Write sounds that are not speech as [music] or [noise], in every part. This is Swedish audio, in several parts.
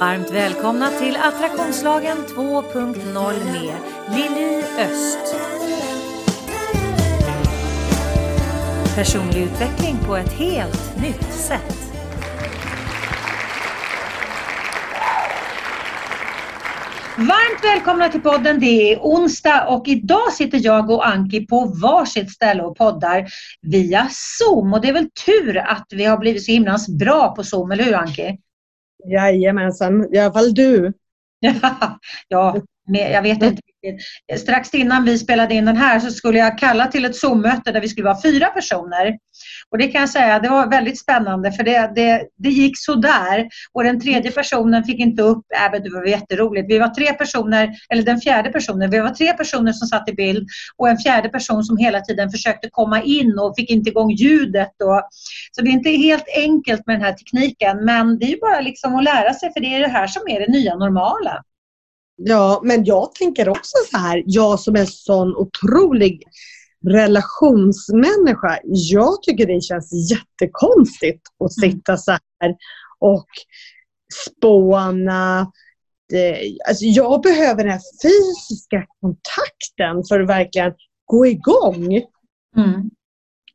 Varmt välkomna till Attraktionslagen 2.0 med Lili Öst. Personlig utveckling på ett helt nytt sätt. Varmt välkomna till podden. Det är onsdag och idag sitter jag och Anki på varsitt ställe och poddar via Zoom. Och det är väl tur att vi har blivit så himla bra på Zoom, eller hur Anki? Jajamensan, i alla fall du. [laughs] ja, jag vet inte Eh, strax innan vi spelade in den här så skulle jag kalla till ett Zoom-möte där vi skulle vara fyra personer. Och det kan jag säga, det var väldigt spännande för det, det, det gick sådär. Och den tredje personen fick inte upp, äh, det var jätteroligt. Vi var tre personer, eller den fjärde personen, vi var tre personer som satt i bild och en fjärde person som hela tiden försökte komma in och fick inte igång ljudet. Och, så det är inte helt enkelt med den här tekniken men det är bara liksom att lära sig för det är det här som är det nya normala. Ja, men jag tänker också så här, jag som är sån otrolig relationsmänniska. Jag tycker det känns jättekonstigt att mm. sitta så här och spåna. Alltså jag behöver den här fysiska kontakten för att verkligen gå igång. Mm.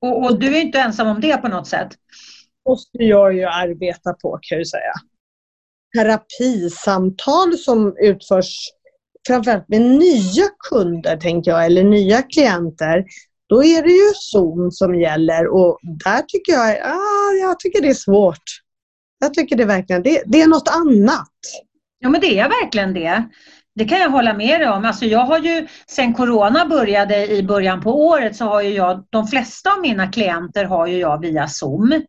Och, och, du är inte ensam om det på något sätt? Måste jag ju arbeta på kan jag säga terapisamtal som utförs framförallt med nya kunder, tänker jag, eller nya klienter, då är det ju Zoom som gäller och där tycker jag, ah, jag tycker det är svårt. Jag tycker det verkligen, det, det är något annat. Ja men det är verkligen det. Det kan jag hålla med dig om. Alltså jag har ju, sen Corona började i början på året så har ju jag, de flesta av mina klienter har ju jag via Zoom.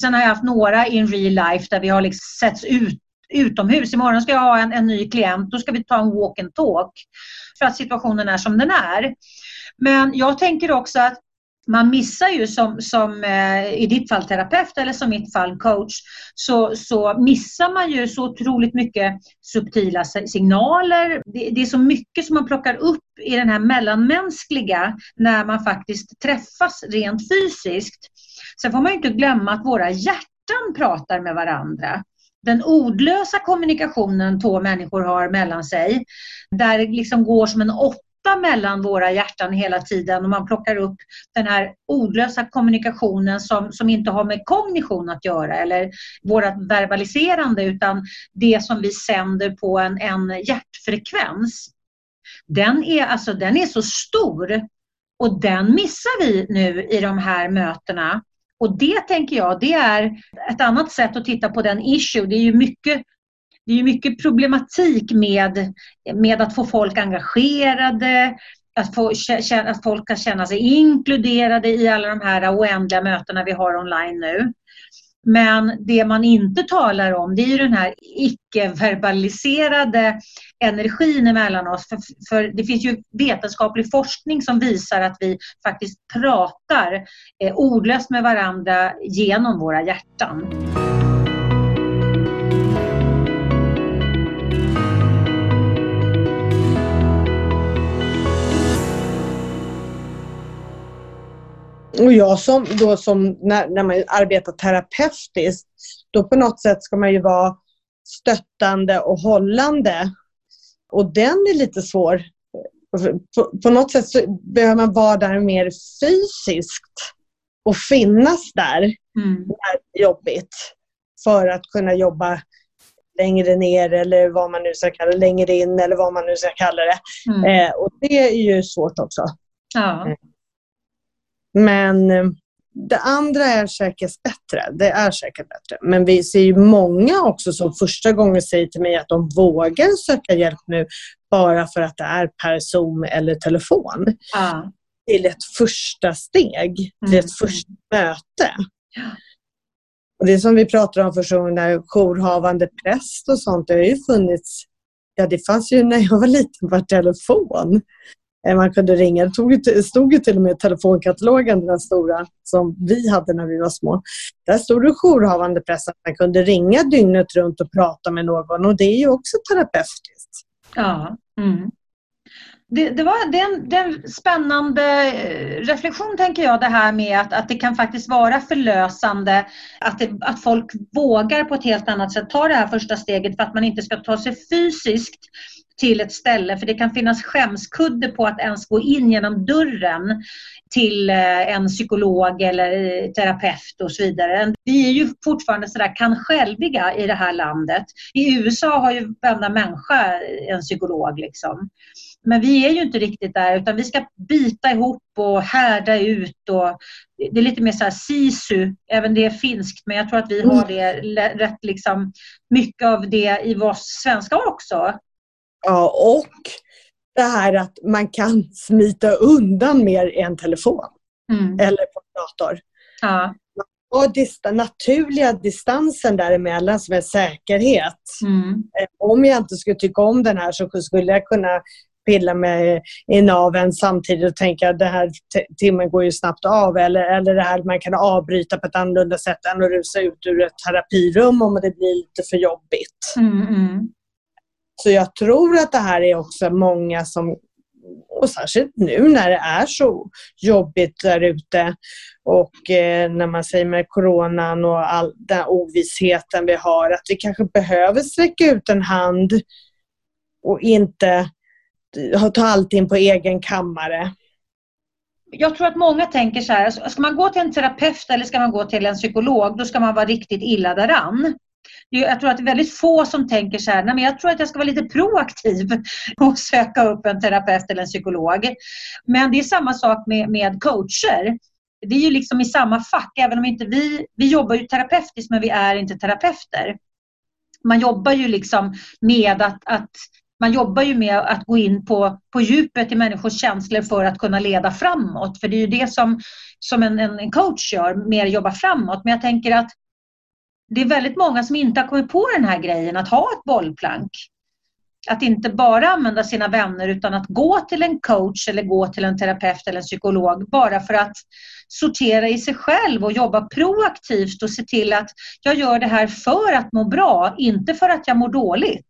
Sen har jag haft några in real life där vi har liksom setts ut, utomhus. Imorgon ska jag ha en, en ny klient. Då ska vi ta en walk and talk. För att situationen är som den är. Men jag tänker också att man missar ju som, som eh, i ditt fall terapeut eller som mitt fall coach så, så missar man ju så otroligt mycket subtila signaler. Det, det, är så mycket som man plockar upp i den här mellanmänskliga när man faktiskt träffas rent fysiskt. Sen får man inte glömma att våra hjärtan pratar med varandra. Den ordlösa kommunikationen två människor har mellan sig, där det liksom går som en åtta mellan våra hjärtan hela tiden och man plockar upp den här ordlösa kommunikationen som, som inte har med kognition att göra eller vårt verbaliserande utan det som vi sänder på en, en hjärtfrekvens. Den är, alltså, den är så stor och den missar vi nu i de här mötena. Och det tänker jag, det är ett annat sätt att titta på den issue. Det är ju mycket, det är mycket problematik med, med att få folk engagerade, att, få, att folk ska känna sig inkluderade i alla de här oändliga mötena vi har online nu. Men det man inte talar om det är ju den här icke-verbaliserade energin emellan oss. För, för, det finns ju vetenskaplig forskning som visar att vi faktiskt pratar eh, ordlöst med varandra genom våra hjärtan. Och jag som, då som när, när man arbetar terapeutiskt, då på något sätt ska man ju vara stöttande och hållande. Och den är lite svår. På, på något sätt så behöver man vara där mer fysiskt och finnas där mm. när det är jobbigt. För att kunna jobba längre ner eller vad man nu ska kalla det, längre in eller vad man nu ska kalla det. Mm. Eh, och det är ju svårt också. Ja. Men eh, det andra är säkert bättre. Det är säkert bättre. Men vi ser ju många också som första gången säger till mig att de vågar söka hjälp nu bara för att det är per Zoom eller telefon. Ja. Till ett första steg, till ett mm. första möte. Ja. Och det som vi pratar om för när jourhavande präst och sånt, det har ju funnits Ja, det fanns ju när jag var liten per telefon. Eh, man kunde ringa. Det stod ju till och med i telefonkatalogen, den stora som vi hade när vi var små. Där stod det jourhavande präst att man kunde ringa dygnet runt och prata med någon och det är ju också terapeutiskt. Ja. Mm. det, det, var, det, är en, det är en spännande eh, reflektion tänker jag det här med att, att det kan faktiskt vara förlösande att, det, att folk vågar på ett helt annat sätt ta det här första steget för att man inte ska ta sig fysiskt till ett ställe för det kan finnas skämskudde på att ens gå in genom dörren till eh, en psykolog eller eh, terapeut och så vidare. Vi är ju fortfarande sådär kan själviga i det här landet. I USA har ju varenda människa en psykolog liksom. Men vi är ju inte riktigt där utan vi ska bita ihop och härda ut och det är lite mer så här sisu, även det är finskt men jag tror att vi har det rätt liksom mycket av det i vår svenska också. Ja, och det här att man kan smita undan mer i en telefon mm. eller på en dator. Ja. Och dista naturliga distansen däremellan som är säkerhet. Mm. Eh, om jag inte skulle tycka om den här så skulle jag kunna pilla mig i naven samtidigt och tänka att den här timmen går ju snabbt av eller, eller det här man kan avbryta på ett annorlunda sätt än att rusa ut ur ett terapirum om det blir lite för jobbigt. Mm, mm. Så jag tror att det här är också många som och särskilt nu när det är så jobbigt där ute och eh, när man säger med coronan och all den ovissheten vi har, att vi kanske behöver sträcka ut en hand och inte ta allting på egen kammare. Jag tror att många tänker så här, ska man gå till en terapeut eller ska man gå till en psykolog, då ska man vara riktigt illa däran jag tror att det är väldigt få som tänker så här, nej men jag tror att jag ska vara lite proaktiv [laughs] och söka upp en terapeut eller en psykolog. Men det är samma sak med, med coacher. Det är ju liksom i samma fack, även om inte vi, vi jobbar ju terapeutiskt men vi är inte terapeuter. Man jobbar ju liksom med att, att man jobbar ju med att gå in på, på djupet i människors känslor för att kunna leda framåt. För det är ju det som, som en, en coach gör, mer jobba framåt. Men jag tänker att det är väldigt många som inte har kommit på den här grejen att ha ett bollplank. Att inte bara använda sina vänner utan att gå till en coach eller gå till en terapeut eller en psykolog bara för att sortera i sig själv och jobba proaktivt och se till att jag gör det här för att må bra, inte för att jag mår dåligt.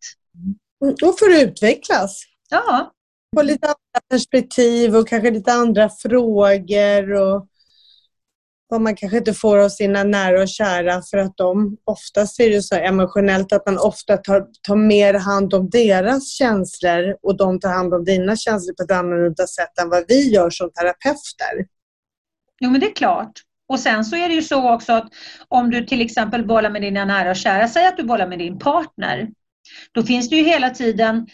Och för att utvecklas. Ja. På lite andra perspektiv och kanske lite andra frågor. Och vad man kanske inte får av sina nära och kära för att de oftast är det så emotionellt att man ofta tar, tar mer hand om deras känslor och de tar hand om dina känslor på ett annorlunda sätt än vad vi gör som terapeuter. Jo men det är klart. Och sen så är det ju så också att om du till exempel bollar med dina nära och kära, säg att du bollar med din partner. Då finns det ju hela tiden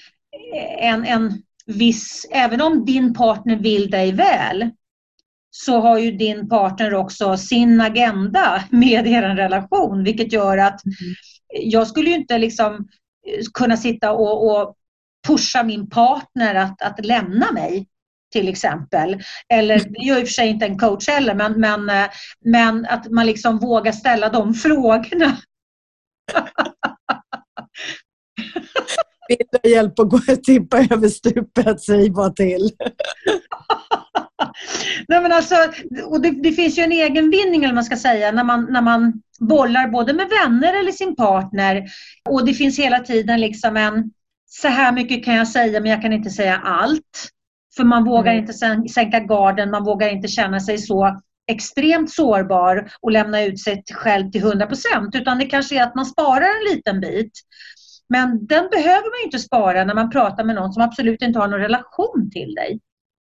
en, en viss, även om din partner vill dig väl, så har ju din partner också sin agenda med er relation vilket gör att jag skulle ju inte liksom eh, kunna sitta och, och pusha min partner att, att lämna mig till exempel. Eller det gör i och för sig inte en coach heller men, men, eh, men att man liksom vågar ställa de [laughs] frågorna. Vill ha hjälp att gå och tippa över stupet, säg bara till. [laughs] Nej, men alltså, och det, det, finns ju en egenvinning eller man ska säga när man, när man bollar både med vänner eller sin partner och det finns hela tiden liksom en så här mycket kan jag säga men jag kan inte säga allt. För man vågar mm. inte sänka garden, man vågar inte känna sig så extremt sårbar och lämna ut sig själv till 100% utan det kanske är att man sparar en liten bit. Men den behöver man inte spara när man pratar med någon som absolut inte har någon relation till dig.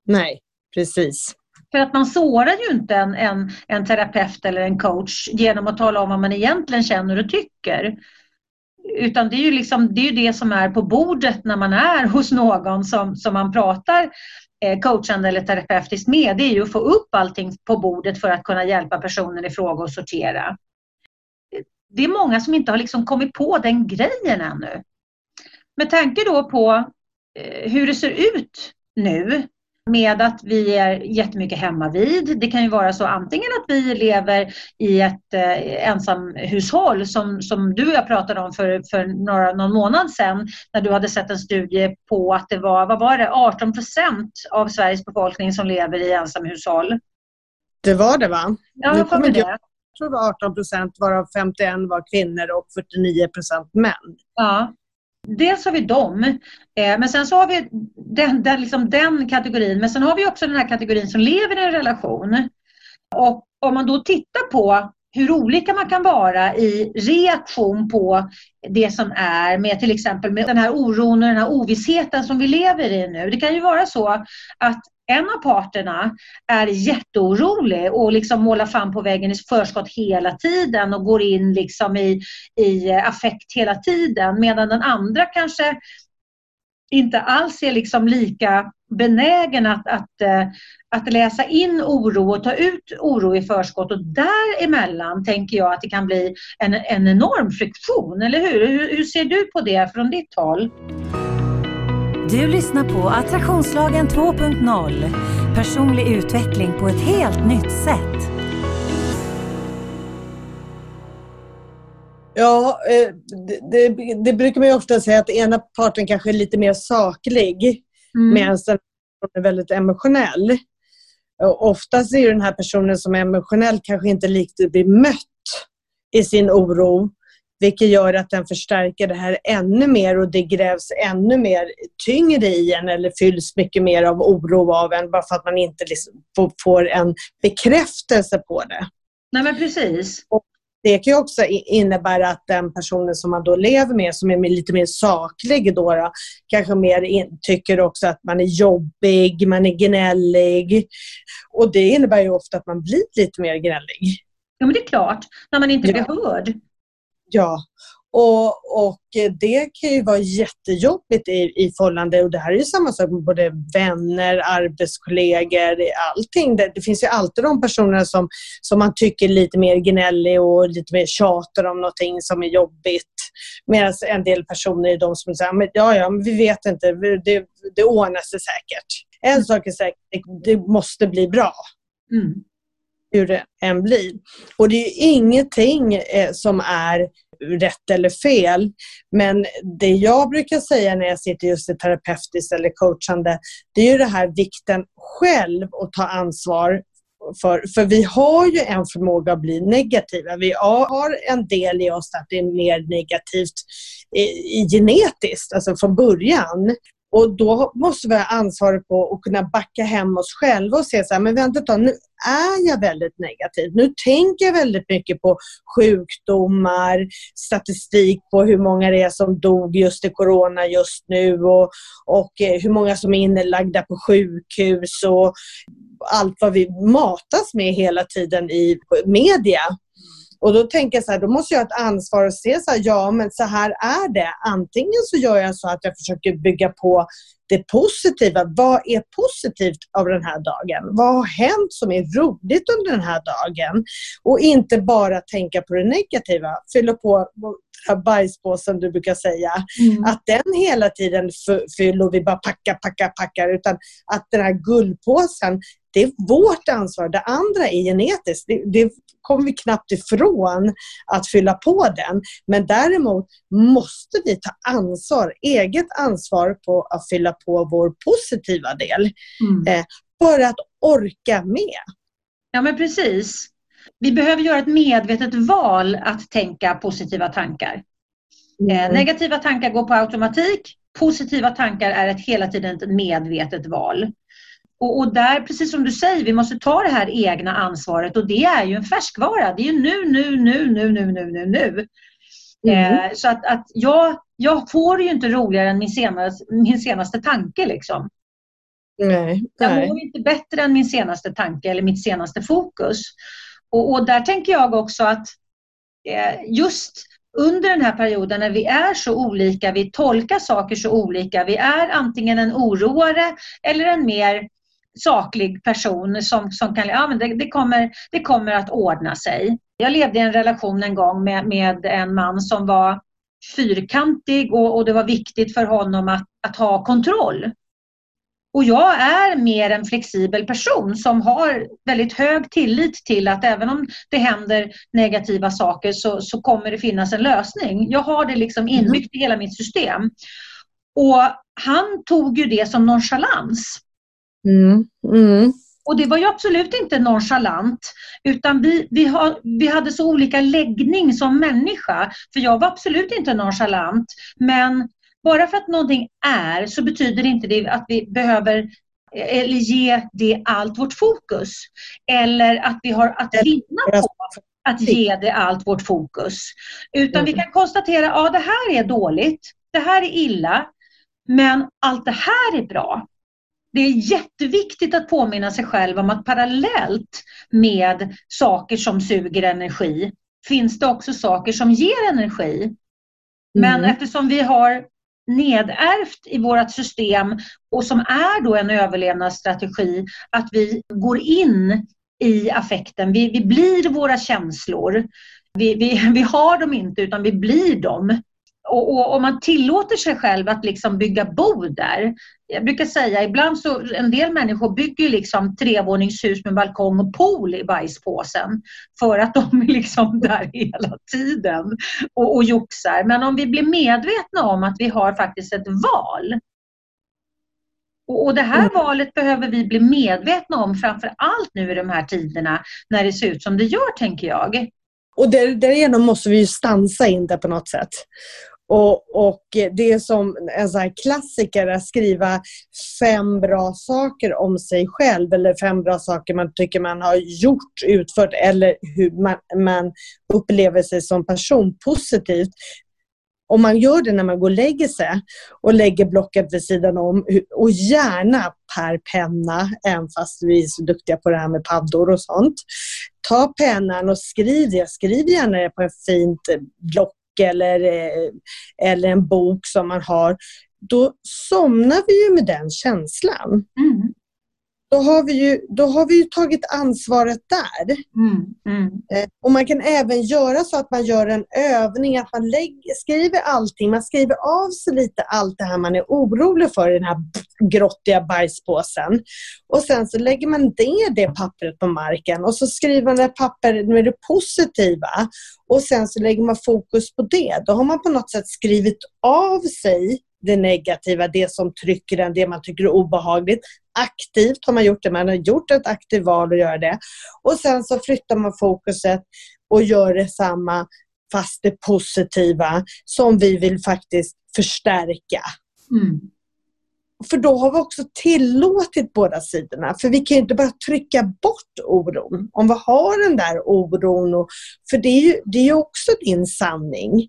Nej, precis. För att man sårar ju inte en, en, en terapeut eller en coach genom att tala om vad man egentligen känner och tycker. Utan det är ju liksom, det, är det som är på bordet när man är [laughs] hos någon som, som man pratar eh, coachande eller terapeutiskt med. Det är ju att få upp allting på bordet för att kunna hjälpa personen i fråga att sortera. Det är många som inte har liksom kommit på den grejen ännu. Med tanke då på eh, hur det ser ut nu med att vi är jättemycket hemma vid. Det kan ju vara så antingen att vi lever i ett eh, ensamhushåll som, som du och jag pratade om för, för några, någon månad sedan när du hade sett en studie på att det var, vad var det, 18 procent av Sveriges befolkning som lever i ensamhushåll. Det var det va? Ja, nu kommer det. Tror det var 18 procent varav 51 var kvinnor och 49 procent män. Ja. dels har vi dem, eh, men sen så har vi den, den, liksom den kategorin, men sen har vi också den här kategorin som lever i en relation. Och om man då tittar på hur olika man kan vara i reaktion på det som är med till exempel med den här oron och den här ovissheten som vi lever i nu. Det kan ju vara så att en av parterna är jätteorolig och liksom målar fan på väggen i förskott hela tiden och går in liksom i, i affekt hela tiden medan den andra kanske inte alls är liksom lika benägen att, att, eh, att läsa in oro och ta ut oro i förskott och däremellan tänker jag att det kan bli en, en enorm friktion, eller hur? hur? Hur ser du på det från ditt håll? Du lyssnar på Attraktionslagen 2.0. Personlig utveckling på ett helt nytt sätt. Ja, eh, det, det, brukar man ofta säga att ena parten kanske är lite mer saklig mm. medan den är väldigt emotionell. Och oftast är den här personen som är emotionell kanske inte riktigt blir mött i sin oro vilket gör att den förstärker det här ännu mer och det grävs ännu mer tyngre i en eller fylls mycket mer av oro av en bara för att man inte liksom får en bekräftelse på det. Nej men precis. Och det kan ju också innebära att den personen som man då lever med, som är lite mer saklig, då, då kanske mer in, tycker också att man är jobbig, man är gnällig. Och det innebär ju ofta att man blir lite mer gnällig. Ja, men det är klart. När man inte blir ja. hörd. Ja, och, och det kan ju vara jättejobbigt i, i förhållande och det här är ju samma sak med både vänner, arbetskollegor, allting. Det, det finns ju alltid de personer som, som man tycker är lite mer gnällig och lite mer tjatar om någonting som är jobbigt. Medan en del personer är de som säger ja, ja, men vi vet inte, det, det ordnar sig säkert. En mm. sak är säker, det måste bli bra. Mm hur det än blir. Och det är ingenting eh, som är rätt eller fel. Men det jag brukar säga när jag sitter just i terapeutiskt eller coachande, det är ju det här vikten själv att ta ansvar för, för vi har ju en förmåga att bli negativa. Vi har en del i oss att det är mer negativt i, i genetiskt, alltså från början. Och då måste vi ha ansvaret på att kunna backa hem oss själva och se så här, men vänta ett nu är jag väldigt negativ. Nu tänker jag väldigt mycket på sjukdomar, statistik på hur många det är som dog just i Corona just nu och, och eh, hur många som är inlagda på sjukhus och allt vad vi matas med hela tiden i media. Och då tänker jag så här, då måste jag ha ett ansvar och se så här, ja men så här är det. Antingen så gör jag så att jag försöker bygga på det positiva. Vad är positivt av den här dagen? Vad har hänt som är roligt under den här dagen? Och inte bara tänka på det negativa. Fylla på den bajspåsen du brukar säga. Mm. Att den hela tiden fyller och vi bara packar, packar, packar. Utan att den här guldpåsen, det är vårt ansvar. Det andra är genetiskt. Det, det kommer vi knappt ifrån att fylla på den. Men däremot måste vi ta ansvar, eget ansvar på att fylla på vår positiva del. Mm. Eh, för att orka med. Ja men precis. Vi behöver göra ett medvetet val att tänka positiva tankar. Eh, mm. negativa tankar går på automatik. Positiva tankar är ett hela tiden ett medvetet val. Och, och, där, precis som du säger, vi måste ta det här egna ansvaret och det är ju en färskvara. Det är ju nu, nu, nu, nu, nu, nu, nu, nu. Mm. Eh, så att, att jag, jag får ju inte roligare än min senaste, min senaste tanke liksom. Nej, Jag mår inte bättre än min senaste tanke eller mitt senaste fokus. Och, och där tänker jag också att eh, just under den här perioden när vi är så olika, vi tolkar saker så olika, vi är antingen en oroare eller en mer saklig person som, som kan, ja men det, det, kommer, det kommer att ordna sig. Jag levde i en relation en gång med, med en man som var fyrkantig och, och det var viktigt för honom att, att ha kontroll. Och jag är mer en flexibel person som har väldigt hög tillit till att även om det händer negativa saker så, så kommer det finnas en lösning. Jag har det liksom mm. inbyggt i hela mitt system. Och han tog ju det som nonchalans. Mm. Mm. Och det var ju absolut inte nonchalant utan vi, vi, har, vi hade så olika läggning som människa. För jag var absolut inte nonchalant men bara för att någonting är så betyder det inte att vi behöver eller ge det allt vårt fokus. Eller att vi har att vinna på att ge det allt vårt fokus. Utan vi mm. kan konstatera, ja det här är dåligt, det här är illa, men allt det här är bra. Det är jätteviktigt att påminna sig själv om att parallellt med saker som suger energi finns det också saker som ger energi. Men mm. eftersom vi har nedärvt i vårt system och som är då en överlevnadsstrategi att vi går in i affekten. Vi, vi blir våra känslor. Vi, vi, [laughs] vi har dem inte utan vi blir dem. Och, och om man tillåter sig själv att liksom bygga bo där. Jag brukar säga ibland så en del människor bygger liksom trevåningshus med balkong och pool i bajspåsen. För att de är liksom där hela tiden och, och joxar. Men om vi blir medvetna om att vi har faktiskt ett val. Och, och det här mm. valet behöver vi bli medvetna om framför allt nu i de här tiderna när det ser ut som det gör, tänker jag. Och där, därigenom måste vi stansa in det på något sätt. Och, och det är som en sån klassiker att skriva fem bra saker om sig själv eller fem bra saker man tycker man har gjort, utfört eller hur man, man upplever sig som person positivt om man gör det när man går och lägger sig och lägger blocket vid sidan om och gärna per penna, även fast vi är så duktiga på det här med paddor och sånt. Ta pennan och skriv det. Skriv gärna det på ett fint block eller, eh, eller en bok som man har, då somnar vi ju med den känslan. Mm då har vi ju, då har vi tagit ansvaret där. Mm, mm. Eh, och man kan även göra så att man gör en övning, att man lägger, skriver allting, man skriver av sig lite allt det här man är orolig för i den här grottiga bajspåsen. Och sen så lägger man ner det pappret på marken och så skriver man det papper med det positiva. Och sen så lägger man fokus på det. Då har man på något sätt skrivit av sig det negativa, det som trycker en, det man tycker är obehagligt. Aktivt har man gjort det, man har gjort ett aktivt val att göra det. Och sen så flyttar man fokuset och gör detsamma fast det positiva som vi vill faktiskt förstärka. Mm. För då har vi också tillåtit båda sidorna. För vi kan inte bara trycka bort oron. Om vi har den där oron, och, för det är ju det är också din sanning.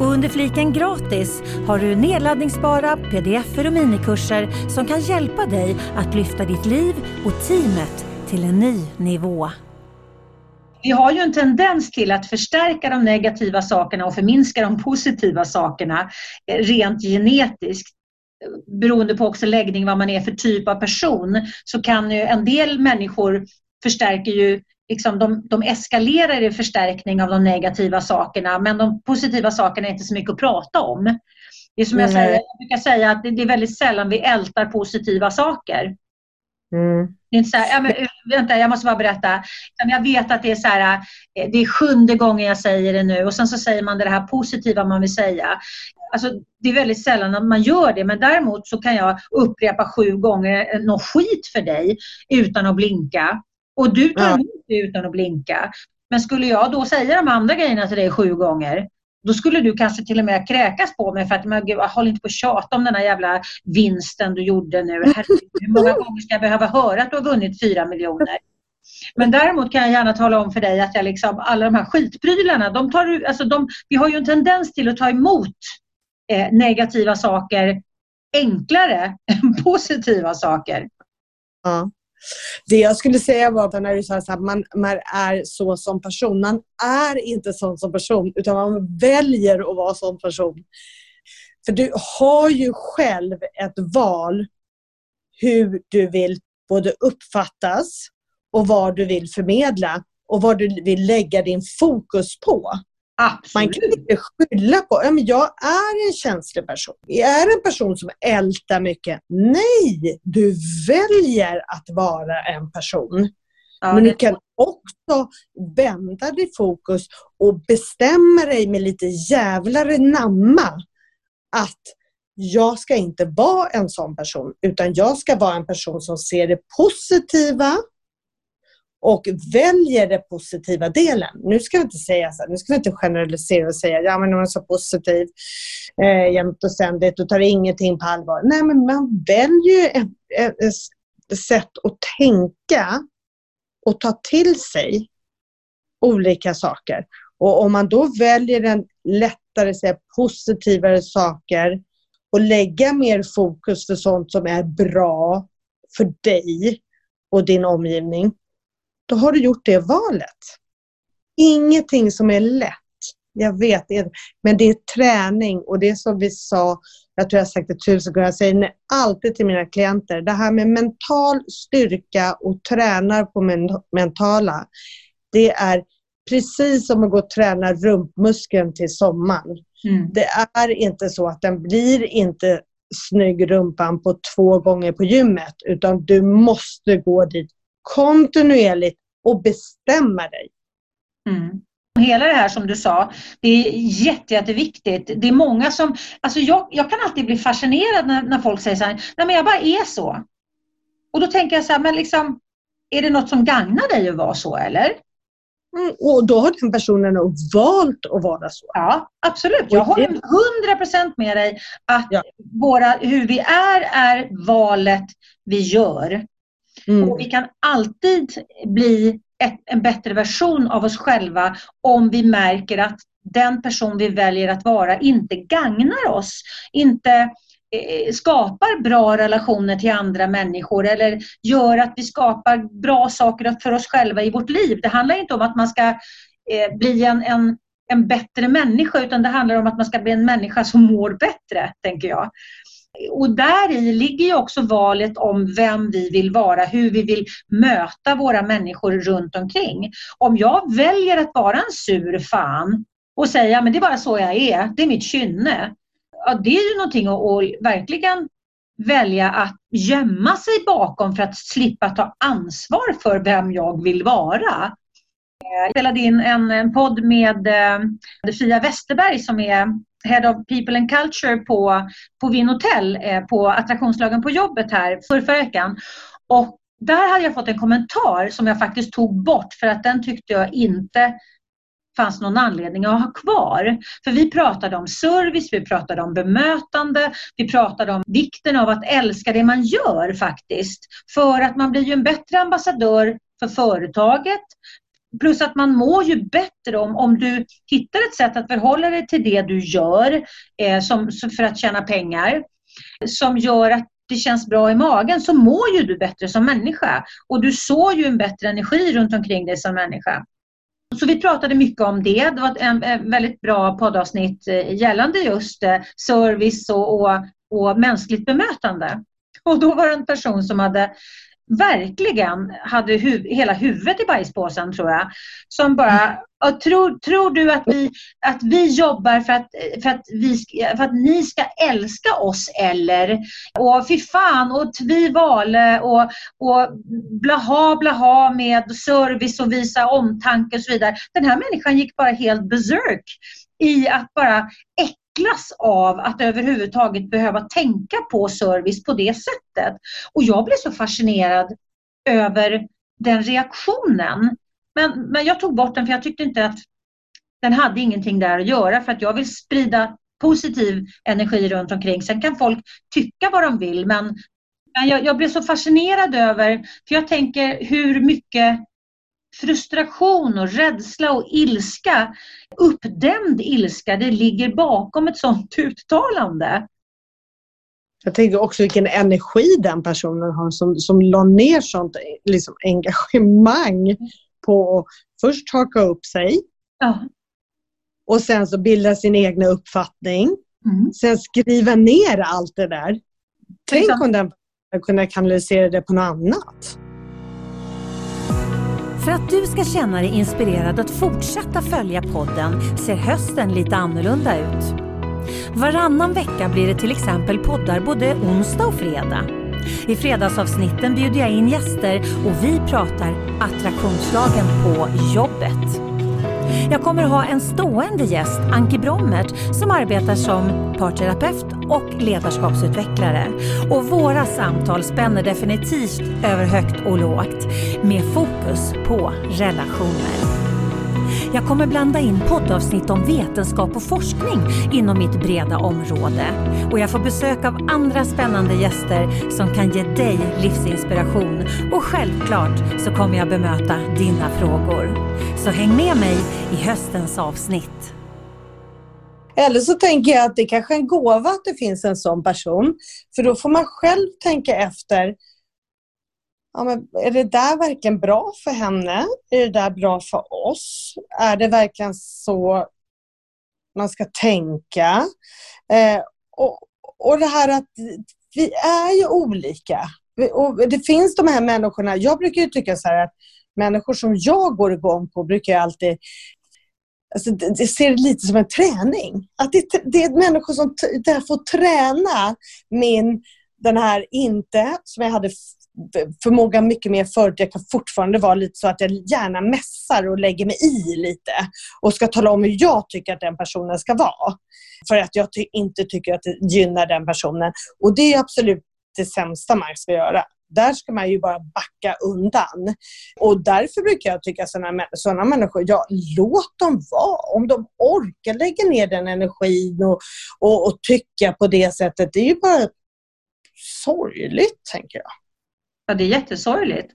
Och under fliken gratis har du nedladdningsbara pdf och minikurser som kan hjälpa dig att lyfta ditt liv och teamet till en ny nivå. Vi har ju en tendens till att förstärka de negativa sakerna och förminska de positiva sakerna eh, rent genetiskt beroende på också läggning, vad man är för typ av person, så kan ju en del människor förstärker ju liksom de, de eskalerar i förstärkning av de negativa sakerna men de positiva sakerna är inte så mycket att prata om. Det är som jag, säger, jag brukar säga att det, det är väldigt sällan vi ältar positiva saker. Mm. Det är inte så här, ja, men, vänta, jag måste bara berätta. Jag vet att det är så här, eh, det är sjunde gången jag säger det nu och sen så säger man det här positiva man vill säga. Alltså, det är väldigt sällan att man gör det men däremot så kan jag upprepa sju gånger något skit för dig utan att blinka. Och du tar emot det utan att blinka. Men skulle jag då säga de andra grejerna till dig sju gånger, då skulle du kanske till och med kräkas på mig för att men gud, håll inte på att tjata om den här jävla vinsten du gjorde nu. Herregud, hur många [laughs] gånger ska jag behöva höra att du har vunnit fyra miljoner? Men däremot kan jag gärna tala om för dig att jag liksom, alla de här skitprylarna, de tar, alltså de, vi har ju en tendens till att ta emot eh, negativa saker enklare [laughs] än positiva saker. Ja. Det jag skulle säga var att när du sa att man, man är så som person. Man är inte sån som person utan man väljer att vara sån person. För du har ju själv ett val hur du vill både uppfattas och vad du vill förmedla och vad du vill lägga din fokus på. Absolut. Man kan inte skylla på, ja, men jag är en känslig person. Jag är en person som ältar mycket. Nej, du väljer att vara en person. Ja, men du kan också vända ditt fokus och bestämma dig med lite jävlar namma att jag ska inte vara en sån person utan jag ska vara en person som ser det positiva och väljer den positiva delen. Nu ska vi inte säga så här, nu ska vi inte generalisera och säga ja men hon är så positiv eh, jämt och ständigt och tar ingenting på allvar. Nej men man väljer ju ett, ett, ett sätt att tänka och ta till sig olika saker. Och om man då väljer en lättare, säga, positivare saker och lägga mer fokus för sånt som är bra för dig och din omgivning, då har du gjort det valet. Ingenting som är lätt. Jag vet, men det är träning och det är som vi sa, jag tror jag har sagt det tusen gånger, jag säger alltid till mina klienter, det här med mental styrka och tränar på men, mentala, det är precis som att gå och träna rumpmuskeln till sommaren. Mm. Det är inte så att den blir inte snygg rumpan på två gånger på gymmet utan du måste gå dit kontinuerligt och bestämma dig. Mm. Hela det här som du sa, det är jätte, jätteviktigt. Det är många som, alltså jag, jag kan alltid bli fascinerad när, när folk säger så här, nej men jag bara är så. Och då tänker jag så här, men liksom, är det något som gagnar dig att vara så eller? Mm, och då har den personen nog valt att vara så. Ja, absolut. Jag håller 100% med dig att Ja. våra, hur vi är, är valet vi gör. Mm. Och vi kan alltid bli ett, en bättre version av oss själva om vi märker att den person vi väljer att vara inte gagnar oss, inte eh, skapar bra relationer till andra människor eller gör att vi skapar bra saker för oss själva i vårt liv. Det handlar inte om att man ska eh, bli en, en, en bättre människa utan det handlar om att man ska bli en människa som mår bättre, tänker jag. Och där i ligger ju också valet om vem vi vill vara, hur vi vill möta våra människor runt omkring. Om jag väljer att vara en sur fan och säga men det är bara så jag är, det är mitt kynne. Ja, det är ju någonting att, att verkligen välja att gömma sig bakom för att slippa ta ansvar för vem jag vill vara. Jag spelade in en, en podd med eh, Fia Westerberg som är Head of People and Culture på, på Vinhotell eh, på attraktionslagen på jobbet här för förra veckan. Och där hade jag fått en kommentar som jag faktiskt tog bort för att den tyckte jag inte fanns någon anledning att ha kvar. För vi pratade om service, vi pratade om bemötande, vi pratade om vikten av att älska det man gör faktiskt. För att man blir ju en bättre ambassadör för företaget. Plus att man mår ju bättre om, om du hittar ett sätt att förhålla dig till det du gör eh, som, för att tjäna pengar. Som gör att det känns bra i magen så mår ju du bättre som människa. Och du sår ju en bättre energi runt omkring dig som människa. Så vi pratade mycket om det. Det var ett en, en väldigt bra poddavsnitt eh, gällande just eh, service och, och, och mänskligt bemötande. Och då var det en person som hade verkligen hade huv hela huvudet i bajspåsen tror jag. Som bara, tror, tror du att vi, att vi jobbar för att, för, att vi, för att ni ska älska oss eller? Och fy fan och tvivale och, och blaha blaha med service och visa omtanke och så vidare. Den här människan gick bara helt berserk i att bara äcklas av att överhuvudtaget behöva tänka på service på det sättet. Och jag blev så fascinerad över den reaktionen. Men, men jag tog bort den för jag tyckte inte att den hade ingenting där att göra för att jag vill sprida positiv energi runt omkring. Sen kan folk tycka vad de vill men, men jag, jag blev så fascinerad över, för jag tänker hur mycket frustration och rädsla och ilska, uppdämd ilska, det ligger bakom ett sådant [laughs] uttalande. Jag tänker också vilken energi den personen har som, som la ner sånt liksom, engagemang på att först haka upp sig Ja. och sen så bilda sin egna uppfattning. Mm. Sen skriva ner allt det där. Tänk om den kunde kanalisera det på något annat. För att du ska känna dig inspirerad att fortsätta följa podden ser hösten lite annorlunda ut. Varannan vecka blir det till exempel poddar både onsdag och fredag. I fredagsavsnitten bjuder jag in gäster och vi pratar attraktionslagen på jobbet. Jag kommer ha en stående gäst, Anki Brommert, som arbetar som parterapeut och ledarskapsutvecklare. Och våra samtal spänner definitivt över högt och lågt med fokus på relationer. Jag kommer blanda in poddavsnitt om vetenskap och forskning inom mitt breda område. Och jag får besök av andra spännande gäster som kan ge dig livsinspiration. Och självklart så kommer jag bemöta dina frågor. Så häng med mig i höstens avsnitt. Eller så tänker jag att det kanske är en gåva att det finns en sån person. För då får man själv tänka efter ja, men är det där verkligen bra för henne? Är det där bra för oss? Är det verkligen så man ska tänka? Eh, och, och det här att vi är ju olika. Och det finns de här människorna, jag brukar ju tycka så här att människor som jag går igång på brukar jag alltid Alltså, det ser lite som en träning. Att det, det är människor som där får träna min, den här inte, som jag hade förmåga mycket mer förut. Jag kan fortfarande vara lite så att jag gärna mässar och lägger mig i lite och ska tala om hur jag tycker att den personen ska vara. För att jag ty inte tycker att det gynnar den personen. Och det är absolut det sämsta man ska göra. Där ska man ju bara backa undan. Och därför brukar jag tycka sådana, sådana människor, ja låt dem vara. Om de orkar lägga ner den energin och, och, och tycka på det sättet, det är ju bara sorgligt, tänker jag. Ja, det är jättesorgligt.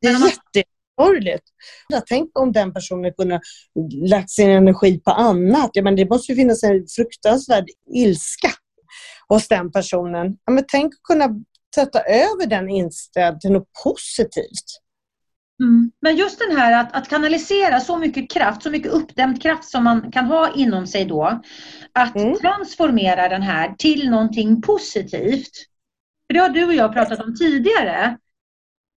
Det är jättesorgligt. Tänk om den personen kunde lagt sin energi på annat. Ja, men det måste ju finnas en fruktansvärd ilska hos den personen. Ja, men tänk att kunna sätta över den inställningen till något positivt. Mm. Men just den här att, att, kanalisera så mycket kraft, så mycket uppdämd kraft som man kan ha inom sig då. Att mm. transformera den här till någonting positivt. För det har du och jag pratat om tidigare.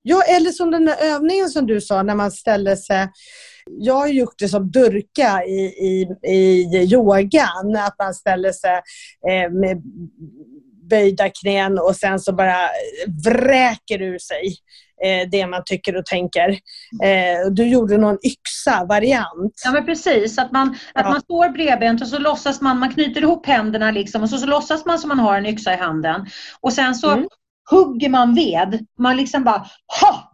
Ja, eller som den där övningen som du sa när man ställer sig jag har gjort det som durka i, i, i yogan, att man ställer sig eh, med böjda knän och sen så bara vräker ur sig eh, det man tycker och tänker. Eh, du gjorde någon yxa-variant. Ja men precis, att man, ja. att man står bredbent och så låtsas man, man knyter ihop händerna liksom och så, så låtsas man som man har en yxa i handen. Och sen så mm hugger man ved, man liksom bara ha!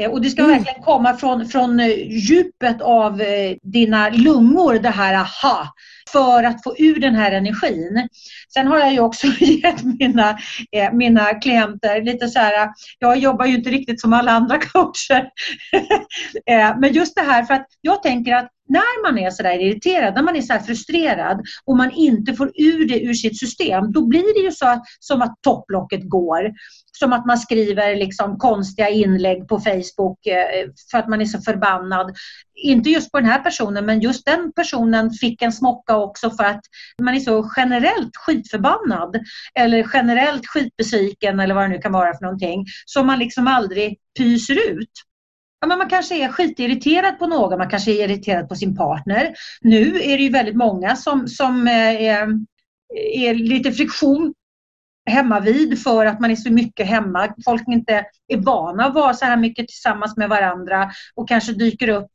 Eh, och det ska mm. verkligen komma från, från eh, djupet av eh, dina lungor, det här aha, för att få ur den här energin. Sen har jag ju också [laughs] gett mina, eh, mina klienter lite så här, jag jobbar ju inte riktigt som alla andra [laughs] coacher. [laughs] Eh, men just det här för att jag tänker att när man är sådär irriterad, när man är så frustrerad och man inte får ur det ur sitt system, då blir det ju så som att topplocket går. Som att man skriver liksom konstiga inlägg på Facebook eh, för att man är så förbannad. Inte just på den här personen, men just den personen fick en smocka också för att man är så generellt skitförbannad. Eller generellt skitbesviken eller vad det nu kan vara för någonting. Som man liksom aldrig pyser ut. Ja, men man kanske är skitirriterad på någon, man kanske är irriterad på sin partner. Nu är det ju väldigt många som, som eh, är, är lite friktion hemma vid för att man är så mycket hemma. Folk inte är vana att vara så här mycket tillsammans med varandra och kanske dyker upp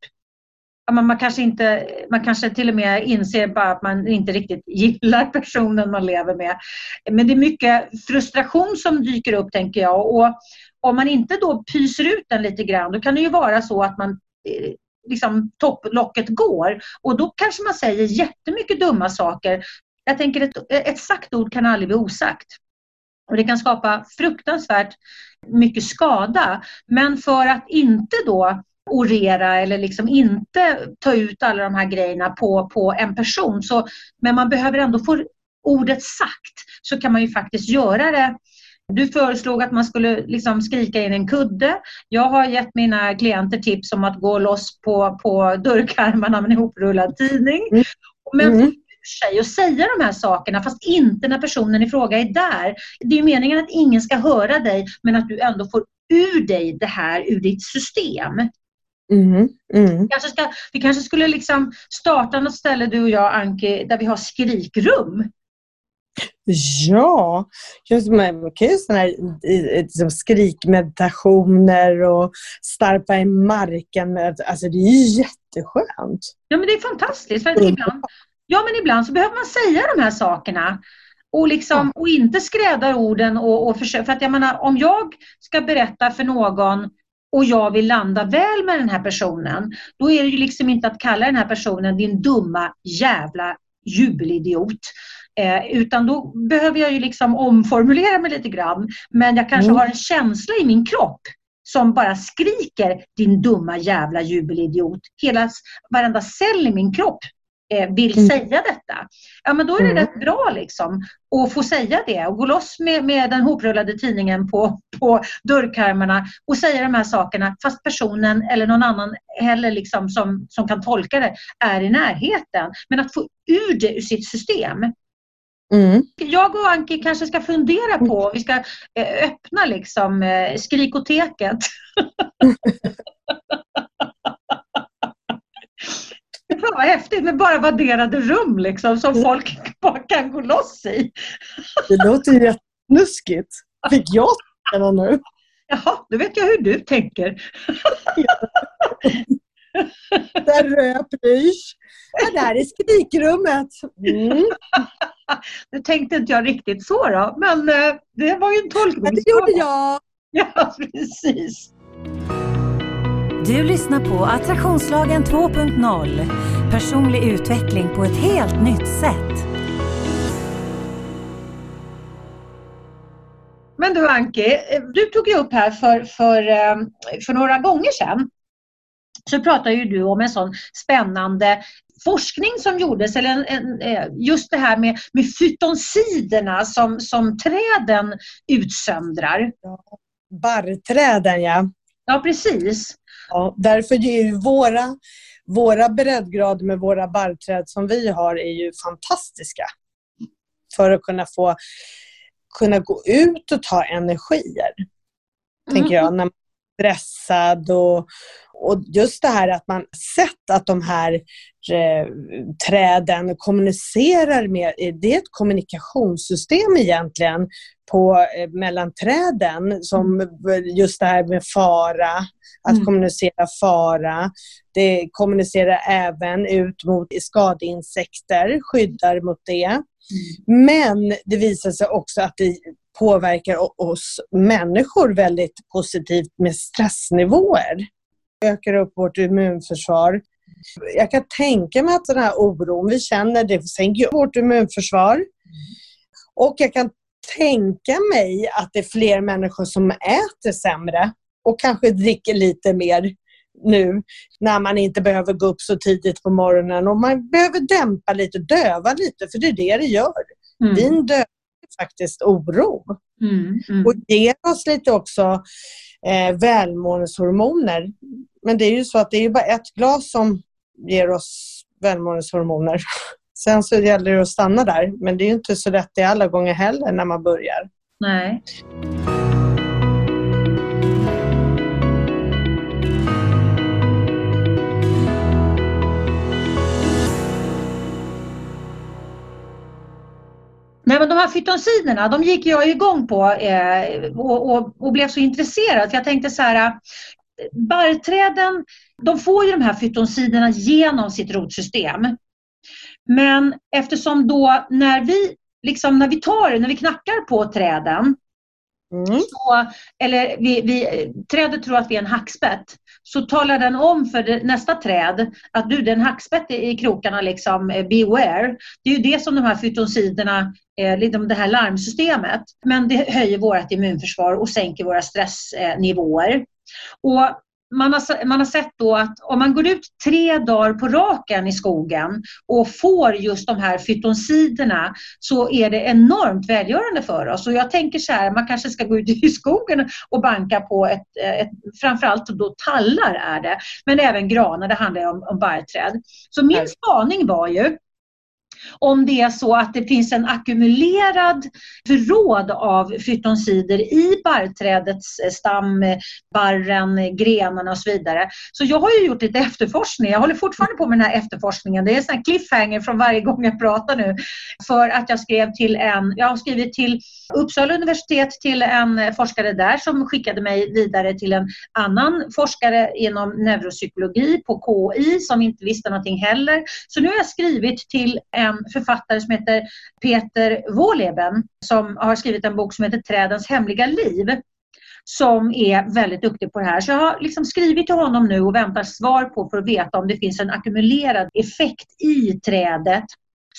man, kanske inte, man kanske till och med inser bara att man inte riktigt gillar personen man lever med. Men det är mycket frustration som dyker upp tänker jag. Och om man inte då pyser ut den lite grann då kan det ju vara så att man eh, liksom topplocket går och då kanske man säger jättemycket dumma saker. Jag tänker ett, ett sagt ord kan aldrig bli osagt. Och det kan skapa fruktansvärt mycket skada. Men för att inte då orera eller liksom inte ta ut alla de här grejerna på, på en person. Så, men man behöver ändå få ordet sagt så kan man ju faktiskt göra det du föreslog att man skulle liksom skrika in en kudde. Jag har gett mina klienter tips om att gå loss på, på dörrkarmarna med en ihoprullad tidning. Mm. Men mm. sig och säga de här sakerna fast inte när personen i fråga är där. Det är meningen att ingen ska höra dig men att du ändå får ur dig det här ur ditt system. Mm, mm. Vi, kanske ska, vi kanske skulle liksom starta något ställe du och jag Anki där vi har skrikrum. Ja, just man kan ju sådana här liksom skrikmeditationer och starpa i marken. Med, alltså det är ju jätteskönt. Ja men det är fantastiskt. För ibland, ja men ibland så behöver man säga de här sakerna. Och, liksom, och inte skräda orden och, och försöka. För att jag menar om jag ska berätta för någon och jag vill landa väl med den här personen. Då är det ju liksom inte att kalla den här personen din dumma jävla jubelidiot. Eh, utan då behöver jag ju liksom omformulera mig lite grann. Men jag kanske mm. har en känsla i min kropp som bara skriker din dumma jävla jubelidiot. Hela, varenda cell i min kropp vill mm. säga detta. Ja men då är det mm. rätt bra liksom att få säga det och gå loss med, med den hoprullade tidningen på, på dörrkarmarna och säga de här sakerna fast personen eller någon annan heller liksom som, som kan tolka det är i närheten. Men att få ur det ur sitt system. Mm. Jag och Anki kanske ska fundera på, vi ska eh, öppna liksom eh, skrikoteket. [laughs] Fan vad häftigt med bara värderade rum liksom som folk [laughs] bara kan gå loss i. Det låter ju jättesnuskigt. Fick jag tänka nu? Jaha, då vet jag hur du tänker. [laughs] Där röp Rys. Ja, där är skrikrummet. Mm. [laughs] Nu tänkte inte jag riktigt så då, men eh, det var ju en tolkning. Men det gjorde jag. Ja, precis. Du lyssnar på Attraktionslagen 2.0. Personlig utveckling på ett helt nytt sätt. Men du Anki, du tog ju upp här för, för, eh, för några gånger sedan så pratar ju du om en sån spännande forskning som gjordes, eller en, en, eh, just det här med, med fytonsiderna som, som träden utsöndrar. Ja, barrträden ja. Ja, precis. Ja, därför är ju våra, våra breddgrader med våra barrträd som vi har är ju fantastiska. För att kunna få kunna gå ut och ta energier. Mm. Tänker jag, när man stressad och, och just det här att man sett att de här eh, träden kommunicerar med, det är ett kommunikationssystem egentligen på, eh, mellan träden som just det här med fara, att mm. kommunicera fara. Det kommunicerar även ut mot skadeinsekter, skyddar mot det. Men det visar sig också att det påverkar oss människor väldigt positivt med stressnivåer. Det ökar upp vårt immunförsvar. Jag kan tänka mig att den här oron vi känner, det sänker vårt immunförsvar. Och jag kan tänka mig att det är fler människor som äter sämre och kanske dricker lite mer nu när man inte behöver gå upp så tidigt på morgonen och man behöver dämpa lite, döva lite, för det är det det gör. Mm. Vin dövar faktiskt oro mm, mm. och ger oss lite också eh, välmåendeshormoner. Men det är ju så att det är bara ett glas som ger oss välmåendeshormoner. [laughs] Sen så gäller det att stanna där, men det är inte så lätt det alla gånger heller när man börjar. Nej. Nej, men de här fytonsiderna, de gick jag igång på eh, och, och, och, blev så intresserad. För jag tänkte så här, barrträden, de får ju de här fytonsiderna genom sitt rotsystem. Men eftersom då när vi, liksom när vi tar, när vi knackar på träden, mm. så, eller vi, vi, trädet tror att vi är en hackspett, så talar den om för det, nästa träd att du, det är en hackspett i krokarna, liksom, eh, beware. Det är ju det som de här fytonsiderna, liksom det här larmsystemet, men det höjer vårt immunförsvar och sänker våra stressnivåer. Och man har, man har sett då att om man går ut tre dagar på raken i skogen och får just de här fytonsiderna så är det enormt välgörande för oss. Och jag tänker så här, man kanske ska gå ut i skogen och banka på ett, ett framförallt då tallar är det, men även granar, det handlar om, om barrträd. Så min spaning var ju om det är så att det finns en ackumulerad förråd av fytonsider i barrträdets eh, stam, barren, grenarna och så vidare. Så jag har ju gjort lite efterforskning. Jag håller fortfarande på med den här efterforskningen. Det är en sån cliffhanger från varje gång jag pratar nu. För att jag skrev till en, jag har skrivit till Uppsala universitet till en forskare där som skickade mig vidare till en annan forskare inom neuropsykologi på KI som inte visste någonting heller. Så nu har jag skrivit till en en författare som heter Peter Wohleben som har skrivit en bok som heter Trädens hemliga liv som är väldigt duktig på det här. Så jag har liksom skrivit till honom nu och väntar svar på för att veta om det finns en ackumulerad effekt i trädet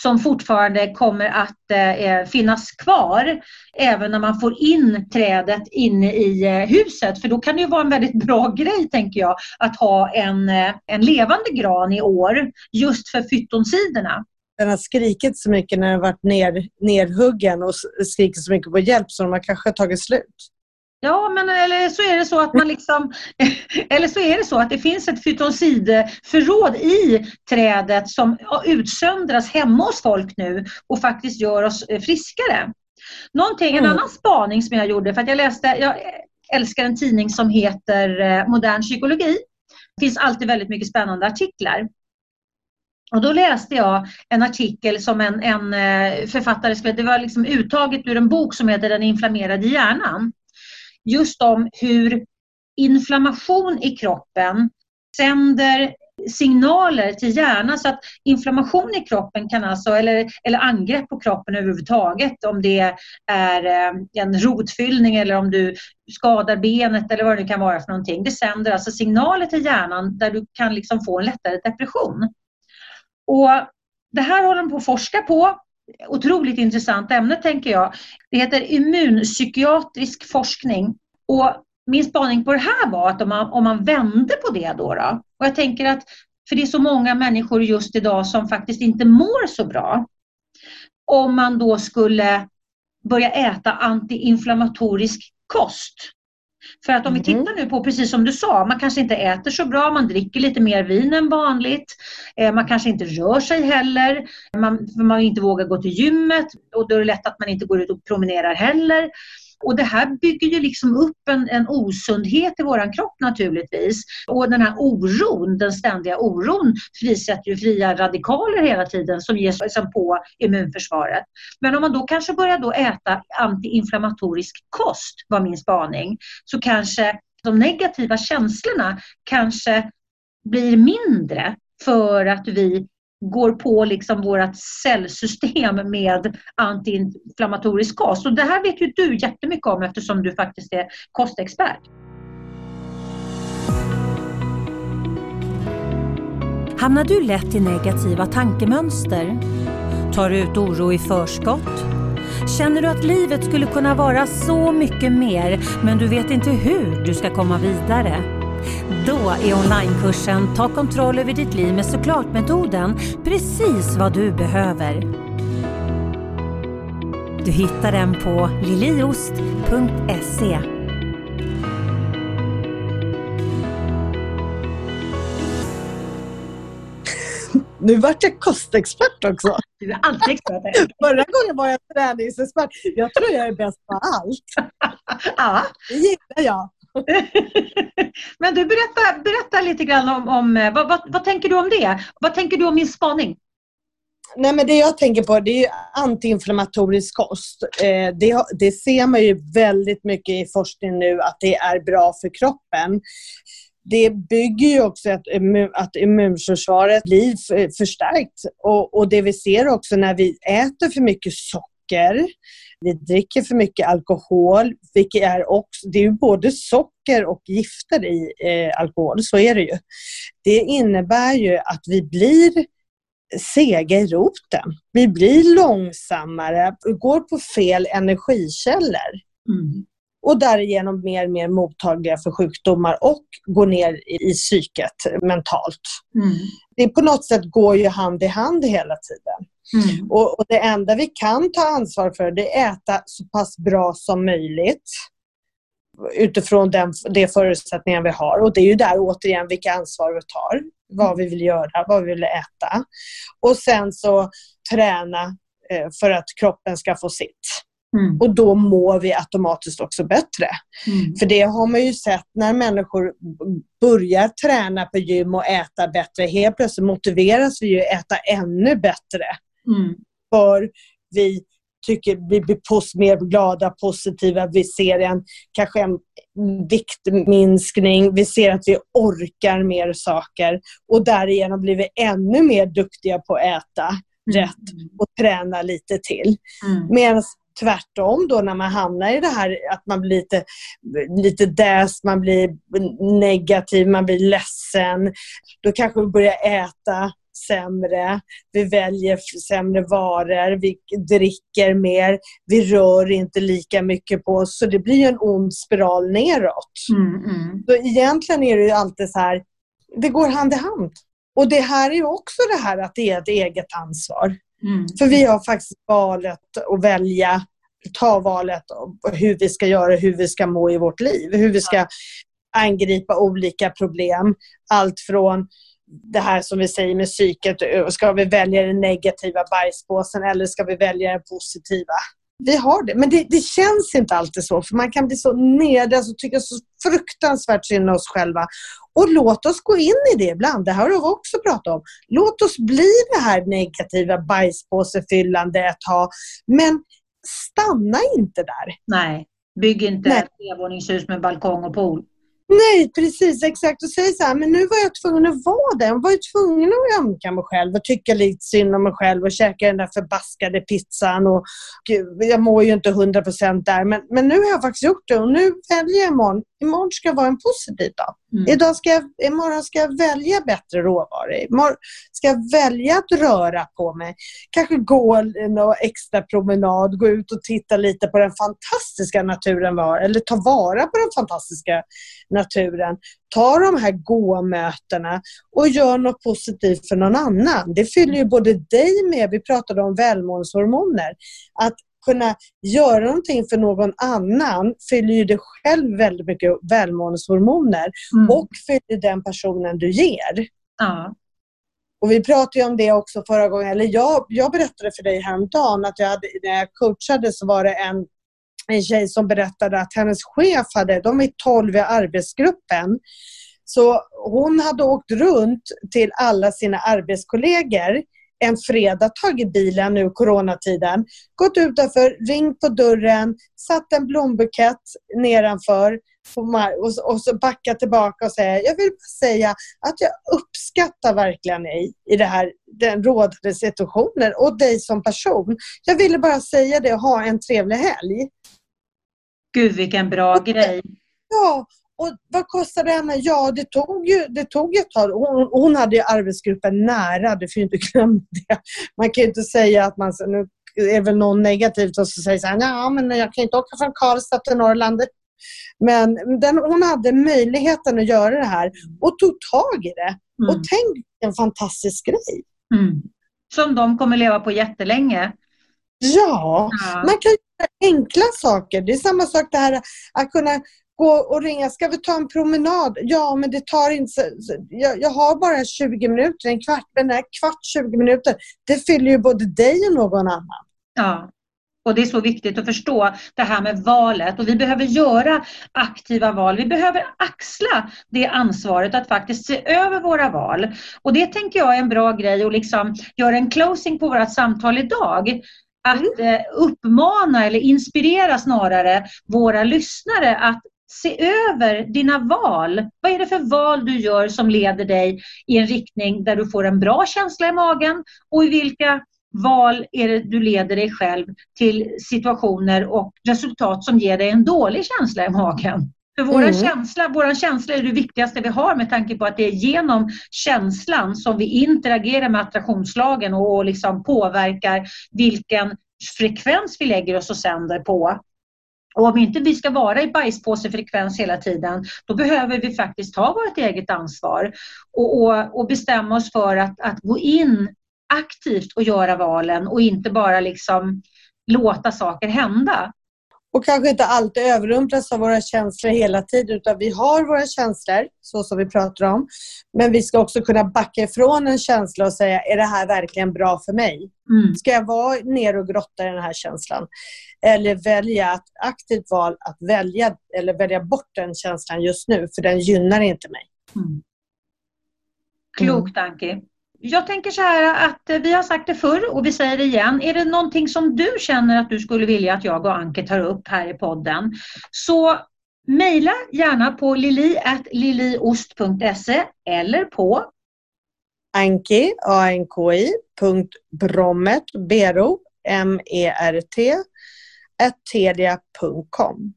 som fortfarande kommer att eh, eh finnas kvar även när man får in trädet inne i eh, huset. För då kan det ju vara en väldigt bra grej, tänker jag, att ha en, eh, en levande gran i år just för fyttonsidorna. Den har skrikit så mycket när den varit ner, nerhuggen och skrikit så mycket på hjälp så de har kanske tagit slut. Ja, men eller så är det så att man liksom, [laughs] eller så är det så att det finns ett fytoncidförråd i trädet som utsöndras hemma hos folk nu och faktiskt gör oss friskare. Någonting, en mm. annan spaning som jag gjorde, för att jag läste, jag älskar en tidning som heter eh, Modern psykologi. Det finns alltid väldigt mycket spännande artiklar. Och då läste jag en artikel som en, en eh, författare skrev, det var liksom uttaget ur en bok som heter Den inflammerade hjärnan just om hur inflammation i kroppen sänder signaler till hjärnan så att inflammation i kroppen kan alltså, eller, eller angrepp på kroppen överhuvudtaget om det är eh, en rotfyllning eller om du skadar benet eller vad det nu kan vara för någonting. Det sänder alltså signaler till hjärnan där du kan liksom få en lättare depression. Och det här håller de på att forska på. Otroligt intressant ämne tänker jag. Det heter immunpsykiatrisk forskning. Och min spaning på det här var att om man, om man vände på det då, då och jag tänker att för det är så många människor just idag som faktiskt inte mår så bra. Om man då skulle börja äta antiinflammatorisk kost. För att om vi mm. tittar nu på, precis som du sa, man kanske inte äter så bra, man dricker lite mer vin än vanligt. Eh, man kanske inte rör sig heller, man, man inte vågar gå till gymmet och då är det lätt att man inte går ut och promenerar heller. Och det här bygger ju liksom upp en, en osundhet i våran kropp naturligtvis. Och den här oron, den ständiga oron frisätter ju fria radikaler hela tiden som ger sig på immunförsvaret. Men om man då kanske börjar då äta antiinflammatorisk kost, var min spaning, så kanske de negativa känslorna kanske blir mindre för att vi går på liksom vårt cellsystem med antiinflammatorisk kost. Och det här vet ju du jättemycket om eftersom du faktiskt är kostexpert. Hamnar du lätt i negativa tankemönster? Tar du ut oro i förskott? Känner du att livet skulle kunna vara så mycket mer men du vet inte hur du ska komma vidare? Då är onlinekursen Ta kontroll över ditt liv med såklart-metoden precis vad du behöver. Du hittar den på liliost.se. Nu vart jag kostexpert också. Du är alltid expert. Förra gången var jag träningsexpert. Jag tror jag är bäst på allt. [laughs] Ja. Det gillar jag. [laughs] Men du, berätta, berätta lite grann om, om eh, vad, vad, vad, tänker du om det? Vad tänker du om min spaning? Nej, men det jag tänker på det är antiinflammatorisk kost. Eh, det, det, ser man ju väldigt mycket i forskning nu att det är bra för kroppen. Det bygger ju också att, att immunförsvaret blir förstärkt. Och, och det vi ser också när vi äter för mycket socker vi dricker för mycket alkohol, vilket är också, det är ju både socker och gifter i eh, alkohol, så är det ju. Det innebär ju att vi blir sega i roten. Vi blir långsammare, går på fel energikällor. Mm. Och därigenom mer och mer mottagliga för sjukdomar och går ner i, i psyket mentalt. Mm. Det på något sätt går ju hand i hand hela tiden. Mm. Och, och, det enda vi kan ta ansvar för det är att äta så pass bra som möjligt. utifrån den, de förutsättningar vi har. Och det är ju där återigen vilka ansvar vi tar, vad vi vill göra, vad vi vill äta. Och sen så träna eh, för att kroppen ska få sitt. Mm. Och då mår vi automatiskt också bättre. Mm. För det har man ju sett när människor börjar träna på gym och äta bättre. Helt plötsligt motiveras vi ju att äta ännu bättre. Mm. För vi tycker vi blir pos mer glada, positiva. Vi ser en, kanske en viktminskning. Vi ser att vi orkar mer saker och därigenom blir vi ännu mer duktiga på att äta rätt mm. och träna lite till. Mm. Medan tvärtom då när man hamnar i det här att man blir lite, lite däst, man blir negativ, man blir ledsen. Då kanske vi börjar äta sämre, vi väljer sämre varor, vi dricker mer, vi rör inte lika mycket på oss. Så det blir en ond spiral neråt. Mm, mm. Så egentligen är det ju alltid så här, det går hand i hand. Och det här är ju också det här att det är ett eget ansvar. Mm. För vi har faktiskt valet att välja, ta valet hur vi ska göra, hur vi ska må i vårt liv. Hur vi ska angripa olika problem. Allt från det här som vi säger med psyket, ska vi välja den negativa bajspåsen eller ska vi välja den positiva? Vi har det, men det, det känns inte alltid så för man kan bli så nedrad och tycka så fruktansvärt synd om oss själva. Och låt oss gå in i det ibland, det här har vi också pratat om. Låt oss bli det här negativa bajspåsefyllande ett tag, men stanna inte där. Nej, bygg inte Nej. ett trevåningshus med balkong och pool. Nej, precis exakt. Och säger så här, men nu var jag tvungen att vara den. Jag var ju tvungen att ömka mig själv och tycka lite synd om mig själv och käka den där förbaskade pizzan. Och, gud, jag mår ju inte hundra procent där, men, men nu har jag faktiskt gjort det och nu väljer jag imorgon. Imorgon ska vara en positiv dag. Mm. Idag ska jag, imorgon ska jag välja bättre råvaror. Imorgon ska jag välja att röra på mig. Kanske gå en extra promenad, gå ut och titta lite på den fantastiska naturen var, eller ta vara på den fantastiska naturen. Ta de här gåmötena och gör något positivt för någon annan. Det fyller ju både dig med, vi pratade om välmåendehormoner, att kunna göra någonting för någon annan fyller ju dig själv väldigt mycket välmåendehormoner mm. och fyller den personen du ger. Ja. Och vi pratade om det också förra gången, eller jag, jag berättade för dig häromdagen att jag hade, när jag coachade så var det en, en tjej som berättade att hennes chef hade, de är 12 i arbetsgruppen, så hon hade åkt runt till alla sina arbetskollegor en fredag tagit bilen nu coronatiden, gått utanför, ringt på dörren, satt en blombukett nedanför och, och så backat tillbaka och säga, jag vill bara säga att jag uppskattar verkligen dig i det här, den rådande situationen och dig som person. Jag ville bara säga det och ha en trevlig helg. Gud vilken bra grej. Ja, och vad kostade det henne? Ja, det tog ju det tog ett tag. Hon, hon hade ju arbetsgruppen nära, du får ju inte [laughs] glömma det. Man kan ju inte säga att man... Nu är väl någon negativt och så säger så här, ja men jag kan inte åka från Karlstad till Norrland. Men den, hon hade möjligheten att göra det här och tog tag i det. Mm. Och tänk en fantastisk grej. Mm. Som de kommer leva på jättelänge. Ja, ja, man kan göra enkla saker. Det är samma sak det här att kunna gå och ringa, ska vi ta en promenad? Ja, men det tar inte... Jag, jag har bara 20 minuter, en kvart, men den här kvart, 20 minuter, det fyller ju både dig och någon annan. Ja, och det är så viktigt att förstå det här med valet och vi behöver göra aktiva val. Vi behöver axla det ansvaret att faktiskt se över våra val. Och det tänker jag är en bra grej att liksom göra en closing på vårt samtal idag att mm. uppmana eller inspirera snarare våra lyssnare att se över dina val. Vad är det för val du gör som leder dig i en riktning där du får en bra känsla i magen och i vilka val är det du leder dig själv till situationer och resultat som ger dig en dålig känsla i magen. För vår mm. känsla, våran känsla är det viktigaste vi har med tanke på att det är genom känslan som vi interagerar med attraktionslagen och, och liksom påverkar vilken frekvens vi lägger oss och sänder på. Och om inte vi ska vara i bajspåsefrekvens hela tiden, då behöver vi faktiskt ta vårt eget ansvar och, och, och bestämma oss för att, att gå in aktivt och göra valen och inte bara liksom låta saker hända och kanske inte alltid överrumplas av våra känslor hela tiden utan vi har våra känslor, så som vi pratar om. Men vi ska också kunna backa ifrån en känsla och säga, är det här verkligen bra för mig? Mm. Ska jag vara ner och grotta i den här känslan? Eller välja ett aktivt val att välja eller välja bort den känslan just nu, för den gynnar inte mig. Mm. Klokt Anki. Jag tänker så här att vi har sagt det förr och vi säger det igen. Är det någonting som du känner att du skulle vilja att jag och Anke tar upp här i podden så mejla gärna på lili.liliost.se eller på Anki, A-N-K-I, punkt Brommet, B-R-O, M-E-R-T, telia.com.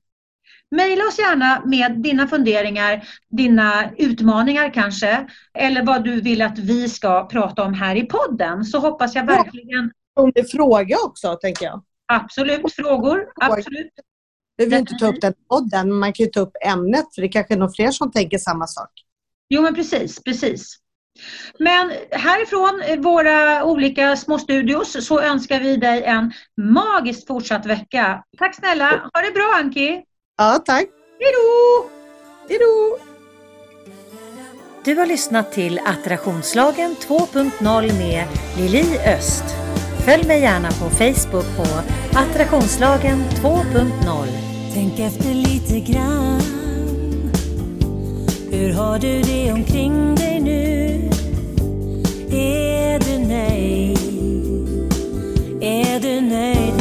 Mejla oss gärna med dina funderingar, dina utmaningar kanske, eller vad du vill att vi ska prata om här i podden. Så hoppas jag verkligen... Om det är fråga också, tänker jag. Absolut, frågor. Absolut. Vi vill inte ta upp den podden, men man kan ju ta upp ämnet, för det kanske är nog fler som tänker samma sak. Jo, men precis, precis. Men härifrån våra olika små studios så önskar vi dig en magiskt fortsatt vecka. Tack snälla. Ha det bra Anki. Ja, tack. Hej då! Hej då! Du har lyssnat till Attraktionslagen 2.0 med Lili Öst. Följ mig gärna på Facebook på Attraktionslagen 2.0. Tänk efter lite grann. Hur har du det omkring dig nu? Är du nöjd? Är du nöjd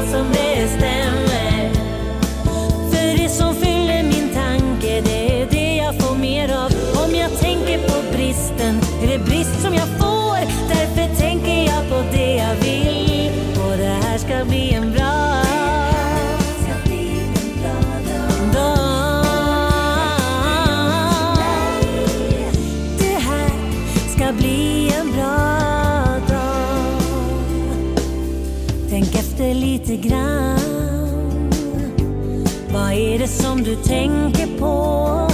det du tänker på.